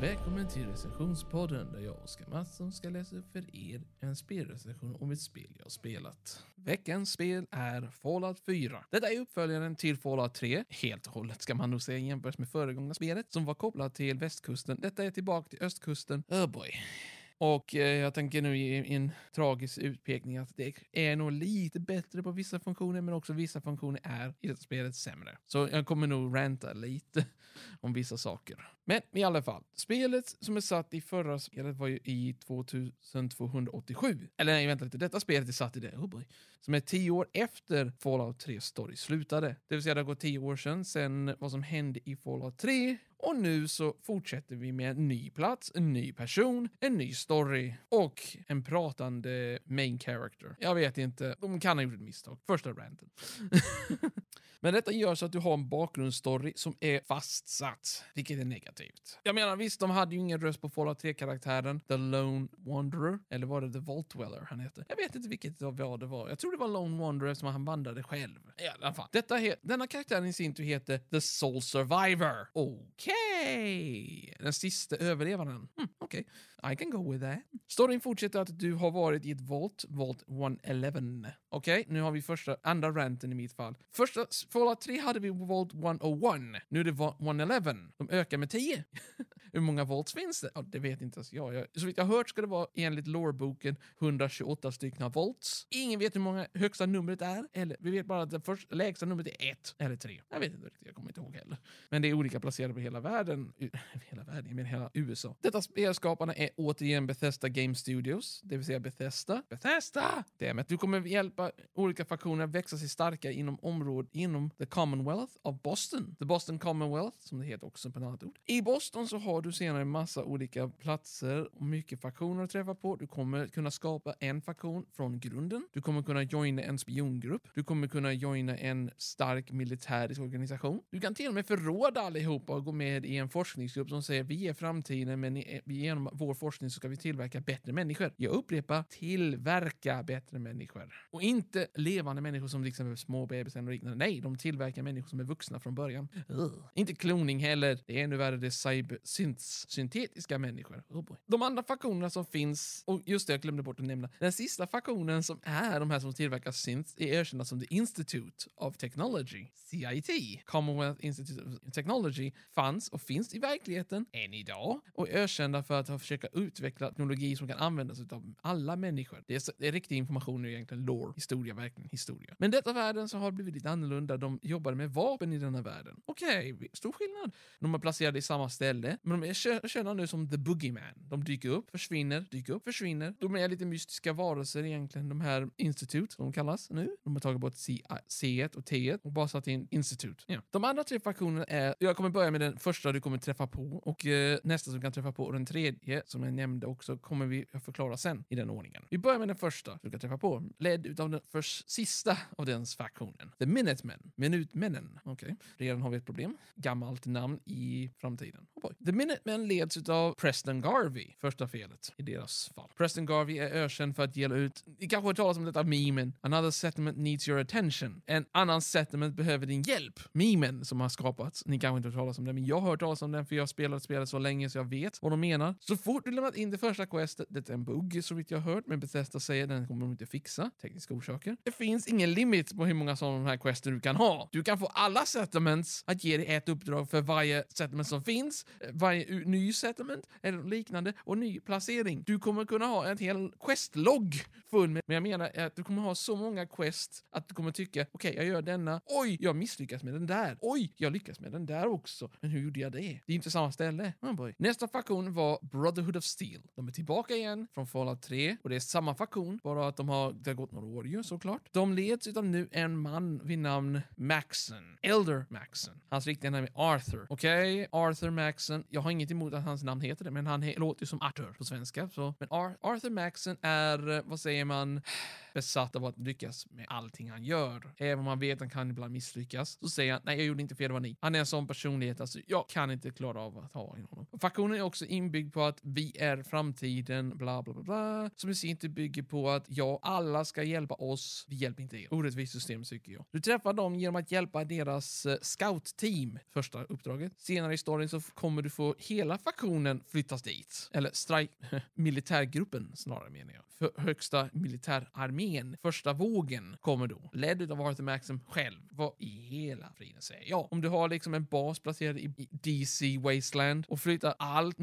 Välkommen till recensionspodden där jag och Oskar Mattsson ska läsa upp för er en spelrecension om ett spel jag spelat. Veckans spel är Fallout 4. Detta är uppföljaren till Fallout 3, helt och hållet ska man nog säga jämfört med föregångna spelet som var kopplat till västkusten. Detta är tillbaka till östkusten. Oh boy. Och eh, jag tänker nu ge en tragisk utpekning att det är nog lite bättre på vissa funktioner, men också vissa funktioner är i detta spelet sämre. Så jag kommer nog ranta lite om vissa saker. Men i alla fall, spelet som är satt i förra spelet var ju i 2287. Eller nej, vänta lite, detta spelet är satt i det, oh boy, som är tio år efter Fallout 3 story slutade. Det vill säga det har gått tio år sedan, sen vad som hände i Fallout 3 och nu så fortsätter vi med en ny plats, en ny person, en ny story och en pratande main character. Jag vet inte, de kan ha gjort ett misstag. Första ranten. Men detta gör så att du har en bakgrundsstory som är fastsatt, vilket är negativt. Jag menar visst, de hade ju ingen röst på Fallout 3-karaktären The Lone Wanderer, eller var det The Vault Dweller han hette? Jag vet inte vilket av vad det var. Jag tror det var Lone Wanderer eftersom han vandrade själv. I alla fall. Detta denna karaktären i sin tur heter The Soul Survivor. Okej! Okay. Den sista överlevaren. Hm. Okej, okay. I can go with that. Storyn fortsätter att du har varit i ett Vault, Vault 111. Okej, okay, nu har vi första, andra ranten i mitt fall. Första Fallout 3 hade vi Vault 101. Nu är det 111. De ökar med 10. Hur många volts finns det? Ja, det vet inte ens jag. jag. Så vitt jag hört ska det vara enligt loreboken 128 stycken volts. Ingen vet hur många högsta numret är. Eller vi vet bara att det första, lägsta numret är 1 eller 3. Jag vet inte riktigt, jag kommer inte ihåg heller. Men det är olika placerade på hela världen. Hela världen, Jag menar hela USA. Detta spel skaparna är återigen Bethesda Game Studios, det vill säga Bethesda. Bethesda! Dammit, du kommer hjälpa olika faktioner att växa sig starka inom området inom the Commonwealth of Boston. The Boston Commonwealth, som det heter också på ett annat ord. I Boston så har du senare en massa olika platser och mycket faktioner att träffa på. Du kommer kunna skapa en faktion från grunden. Du kommer kunna joina en spiongrupp. Du kommer kunna joina en stark militärisk organisation. Du kan till och med förråda allihopa och gå med i en forskningsgrupp som säger vi är framtiden, men vi är genom vår forskning så ska vi tillverka bättre människor. Jag upprepar, tillverka bättre människor. Och inte levande människor som liksom till exempel små bebisar och liknande. Nej, de tillverkar människor som är vuxna från början. Ugh. Inte kloning heller. Det är ännu värre, det är cyber synts, syntetiska människor. Oh boy. De andra faktionerna som finns, och just det, jag glömde bort att nämna, den sista faktionen som är de här som tillverkar synts är erkända som The Institute of Technology, CIT. Commonwealth Institute of Technology fanns och finns i verkligheten än idag och är ökända för att försöka utveckla teknologi som kan användas av alla människor. Det är, det är riktig information nu egentligen, lore, historia, verkligen historia. Men detta världen så har blivit lite annorlunda. De jobbade med vapen i denna världen. Okej, okay, stor skillnad. De är placerade i samma ställe, men de är kända nu som the boogeyman. De dyker upp, försvinner, dyker upp, försvinner. De är lite mystiska varelser egentligen, de här institut som de kallas nu. De har tagit bort C, och T och bara satt in institut. Ja. De andra tre fraktionerna är, jag kommer börja med den första du kommer träffa på och eh, nästa som kan träffa på och den tredje som jag nämnde också kommer vi förklara sen i den ordningen. Vi börjar med den första du kan träffa på, ledd av den först, sista av den faktionen. The Minutemen, Minutmännen. Okej, okay. redan har vi ett problem. Gammalt namn i framtiden. Oh boy. The Minutemen leds av Preston Garvey, första felet i deras fall. Preston Garvey är ökänd för att dela ut, ni kanske har talat om detta memen, another settlement needs your attention. En annan settlement behöver din hjälp. Memen som har skapats, ni kanske inte har talat om den, men jag har hört talas om den för jag har spelat spelet så länge så jag vet vad de menar. Så fort du lämnat in det första questet, det är en bugg så vitt jag har hört, men Bethesda säger den kommer de inte fixa, tekniska orsaker. Det finns ingen limit på hur många sådana här quester du kan ha. Du kan få alla settlements att ge dig ett uppdrag för varje settlement som finns, varje ny settlement eller liknande och ny placering. Du kommer kunna ha en hel questlogg full med, men jag menar att du kommer ha så många quest att du kommer tycka, okej, okay, jag gör denna, oj, jag misslyckas med den där, oj, jag lyckas med den där också, men hur gjorde jag det? Det är inte samma ställe. Oh boy. Nästa faktion var Brotherhood of Steel. De är tillbaka igen från Fallout 3 och det är samma faktion, bara att de har, det har gått några år ju såklart. De leds utav nu en man vid namn Maxon. Elder Maxon. Hans riktiga namn är Arthur. Okej, okay? Arthur Maxon. Jag har inget emot att hans namn heter det, men han låter ju som Arthur på svenska. Så. Men Ar Arthur Maxon är, vad säger man? besatt av att lyckas med allting han gör. Även om han vet att han kan ibland misslyckas, så säger han nej, jag gjorde inte fel, det var ni. Han är en sån personlighet, alltså jag kan inte klara av att ha honom. Faktionen är också inbyggd på att vi är framtiden, bla bla bla, bla som i sin tur bygger på att ja, alla ska hjälpa oss, vi hjälper inte er. Orättvist system tycker jag. Du träffar dem genom att hjälpa deras eh, scoutteam, första uppdraget. Senare i storyn så kommer du få hela faktionen flyttas dit. Eller strike, militärgruppen snarare menar jag. För högsta militärarmén, första vågen, kommer då. Ledd av Arthur Maxim själv. Vad i hela friden säger jag? Om du har liksom en bas placerad i DC Wasteland och flyttar allt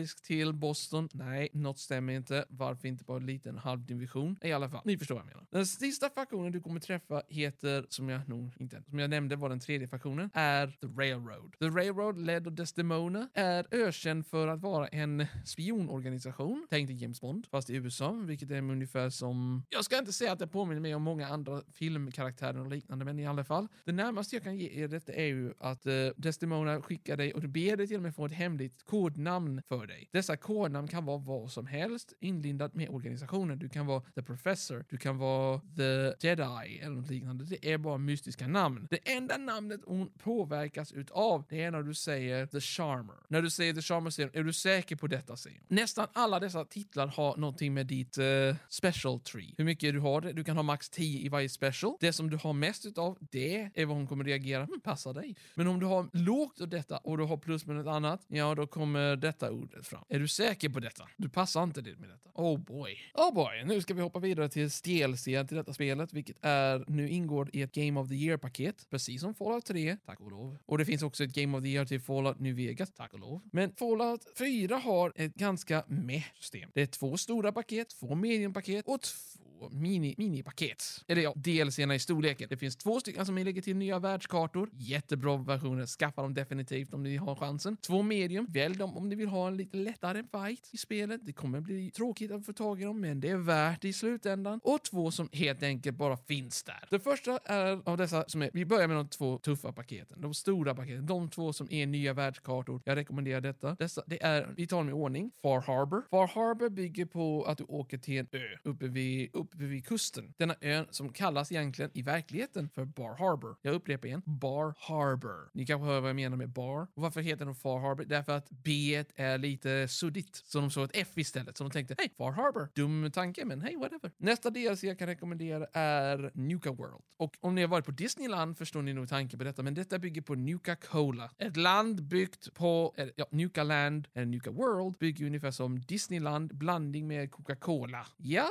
militäriskt till Boston. Nej, något stämmer inte. Varför inte bara en liten halvdivision? I alla fall, ni förstår vad jag menar. Den sista faktionen du kommer träffa heter, som jag nog inte, som jag nämnde var den tredje faktionen, är The Railroad. The Railroad, ledd av Desdemona, är ökänd för att vara en spionorganisation, Tänk dig James Bond, fast i USA, vilket är ungefär som, jag ska inte säga att det påminner mig om många andra filmkaraktärer och liknande, men i alla fall. Det närmaste jag kan ge er detta är ju att eh, Desdemona skickar dig och du ber dig till och med få ett hemligt kodnamn för dig. Dessa kodnamn kan vara vad som helst inlindat med organisationen. Du kan vara The Professor, du kan vara The Jedi eller något liknande. Det är bara mystiska namn. Det enda namnet hon påverkas utav, det är när du säger The Charmer. När du säger The Charmer säger är du säker på detta? Säger Nästan alla dessa titlar har någonting med ditt uh, special tree. Hur mycket du har det. Du kan ha max 10 i varje special. Det som du har mest utav, det är vad hon kommer reagera. Hm, passar dig. Men om du har lågt av detta och du har plus med något annat, ja då kommer detta ordet fram. Är du säker på detta? Du passar inte det med detta. Oh boy. Oh boy. Nu ska vi hoppa vidare till DLC till detta spelet, vilket är nu ingår i ett Game of the Year-paket, precis som Fallout 3, tack och lov. Och det finns också ett Game of the Year till Fallout New Vegas, tack och lov. Men Fallout 4 har ett ganska meh system. Det är två stora paket, två mediumpaket och två mini, minipaket. Eller ja, delserna i storleken. Det finns två stycken som lägger till nya världskartor. Jättebra versioner. Skaffa dem definitivt om ni har chansen. Två medium. Välj dem om ni vill ha en lite lättare fight i spelet. Det kommer bli tråkigt att få tag i dem, men det är värt det i slutändan. Och två som helt enkelt bara finns där. Det första är av dessa som är, vi börjar med de två tuffa paketen. De stora paketen. De två som är nya världskartor. Jag rekommenderar detta. Dessa, det är, vi tar dem i ordning. Far Harbor. Far Harbor bygger på att du åker till en ö uppe vid, uppe vid kusten. Denna ön som kallas egentligen i verkligheten för Bar Harbor. Jag upprepar igen. Bar Harbor. Ni kanske hör vad jag menar med bar. Och varför heter den Far Harbor? Därför att B är lite suddigt. Så de såg ett F istället. Så de tänkte, hej, Far Harbor. Dum tanke, men hej, whatever. Nästa DLC jag kan rekommendera är Nuka World. Och om ni har varit på Disneyland förstår ni nog tanken på detta, men detta bygger på Nuka Cola. Ett land byggt på, ja, Nuka Land, eller Nuka World, bygger ungefär som Disneyland, blandning med Coca-Cola. Ja,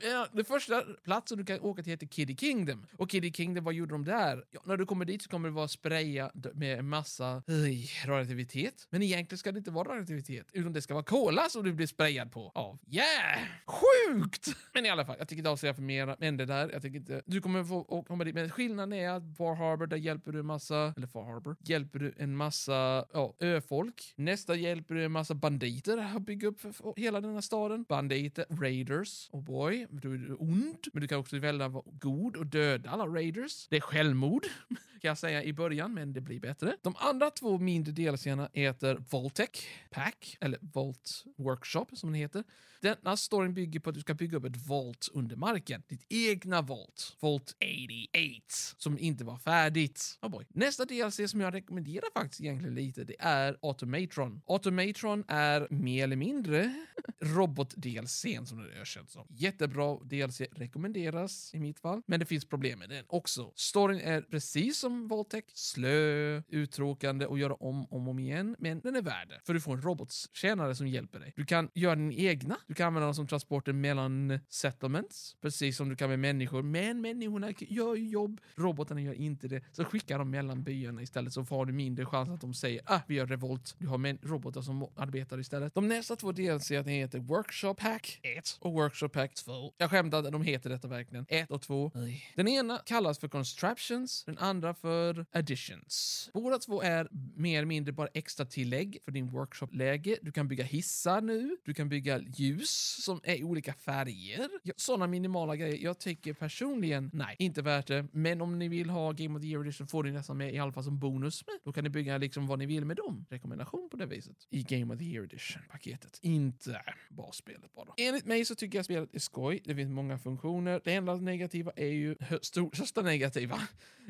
ja den första platsen du kan åka till heter Kiddy Kingdom. Och Kiddy Kingdom, vad gjorde de där? Ja, när du kommer dit så kommer det vara spraya med en massa öj, radioaktivitet. Men egentligen ska det inte vara radioaktivitet, utan det ska vara kola som du blir sprayad på av. Yeah! Sjukt! Men i alla fall, jag tycker inte avslöja för mer än det där. Jag tycker inte... Du kommer få komma dit, men skillnaden är att Far Harbor, där hjälper du en massa, eller Far Harbor, hjälper du en massa ja, öfolk. Nästa hjälper du en massa banditer att bygga upp hela den här staden. Banditer, raiders, oh boy, du är ond, men du kan också välja att vara god och döda alla raiders. Det är självmord, kan jag säga i början, men det blir bättre. De andra två mindre delscenerna heter Voltec Pack, eller Volt Workshop som den heter. Denna storyn bygger på att du ska bygga upp ett Volt under marken. Ditt egna Volt. Volt 88. Som inte var färdigt. Oh boy. Nästa DLC som jag rekommenderar faktiskt egentligen lite, det är Automatron. Automatron är mer eller mindre robot-DLCn som det är känt som. Jättebra DLC, rekommenderas i mitt fall. Men det finns problem med den också. Storyn är precis som Voltec, slö, uttråkande och göra om och om igen. Men den är värd det, för du får en robotstjänare som hjälper dig. Du kan göra din egna. Du kan använda dem som transporter mellan settlements, precis som du kan med människor. Men människorna gör ju jobb, robotarna gör inte det. Så skickar de mellan byarna istället så har du mindre chans att de säger ah, vi gör revolt. Du har robotar som arbetar istället. De nästa två DLC heter Workshop Pack 1 och Workshop Pack 2. Jag skämtar, de heter detta verkligen. 1 och 2. Den ena kallas för Constructions, den andra för Additions. Båda två är mer eller mindre bara extra tillägg för din workshop-läge. Du kan bygga hissar nu, du kan bygga ljus som är i olika färger. Sådana minimala grejer. Jag tycker personligen, nej, inte värt det. Men om ni vill ha Game of the Year Edition får ni nästan med i alla fall som bonus. Men då kan ni bygga liksom vad ni vill med dem. Rekommendation på det viset. I Game of the Year Edition-paketet. Inte basspelet bara. Enligt mig så tycker jag spelet är skoj. Det finns många funktioner. Det enda negativa är ju, största negativa,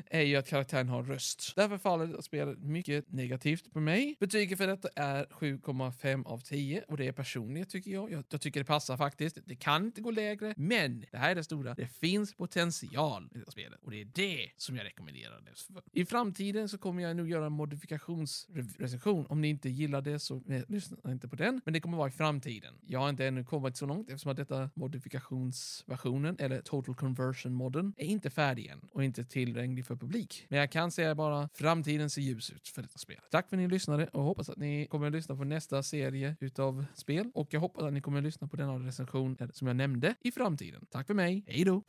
är ju att karaktären har röst. Därför faller spelet mycket negativt på mig. Betyget för detta är 7,5 av 10 och det är personligt tycker jag. jag. jag. tycker det passar faktiskt. Det kan inte gå lägre, men det här är det stora. Det finns potential i det spelet och det är det som jag rekommenderar det för. I framtiden så kommer jag nog göra en modifikationsrecension. Om ni inte gillar det så eh, lyssna inte på den, men det kommer vara i framtiden. Jag har inte ännu kommit så långt eftersom att detta modifikations versionen eller total conversion modden är inte färdig än och inte tillgänglig för publik. Men jag kan säga bara framtiden ser ljus ut för detta spel. Tack för att ni lyssnade och hoppas att ni kommer att lyssna på nästa serie utav spel och jag hoppas att ni kommer att lyssna på denna recension som jag nämnde i framtiden. Tack för mig, hej då!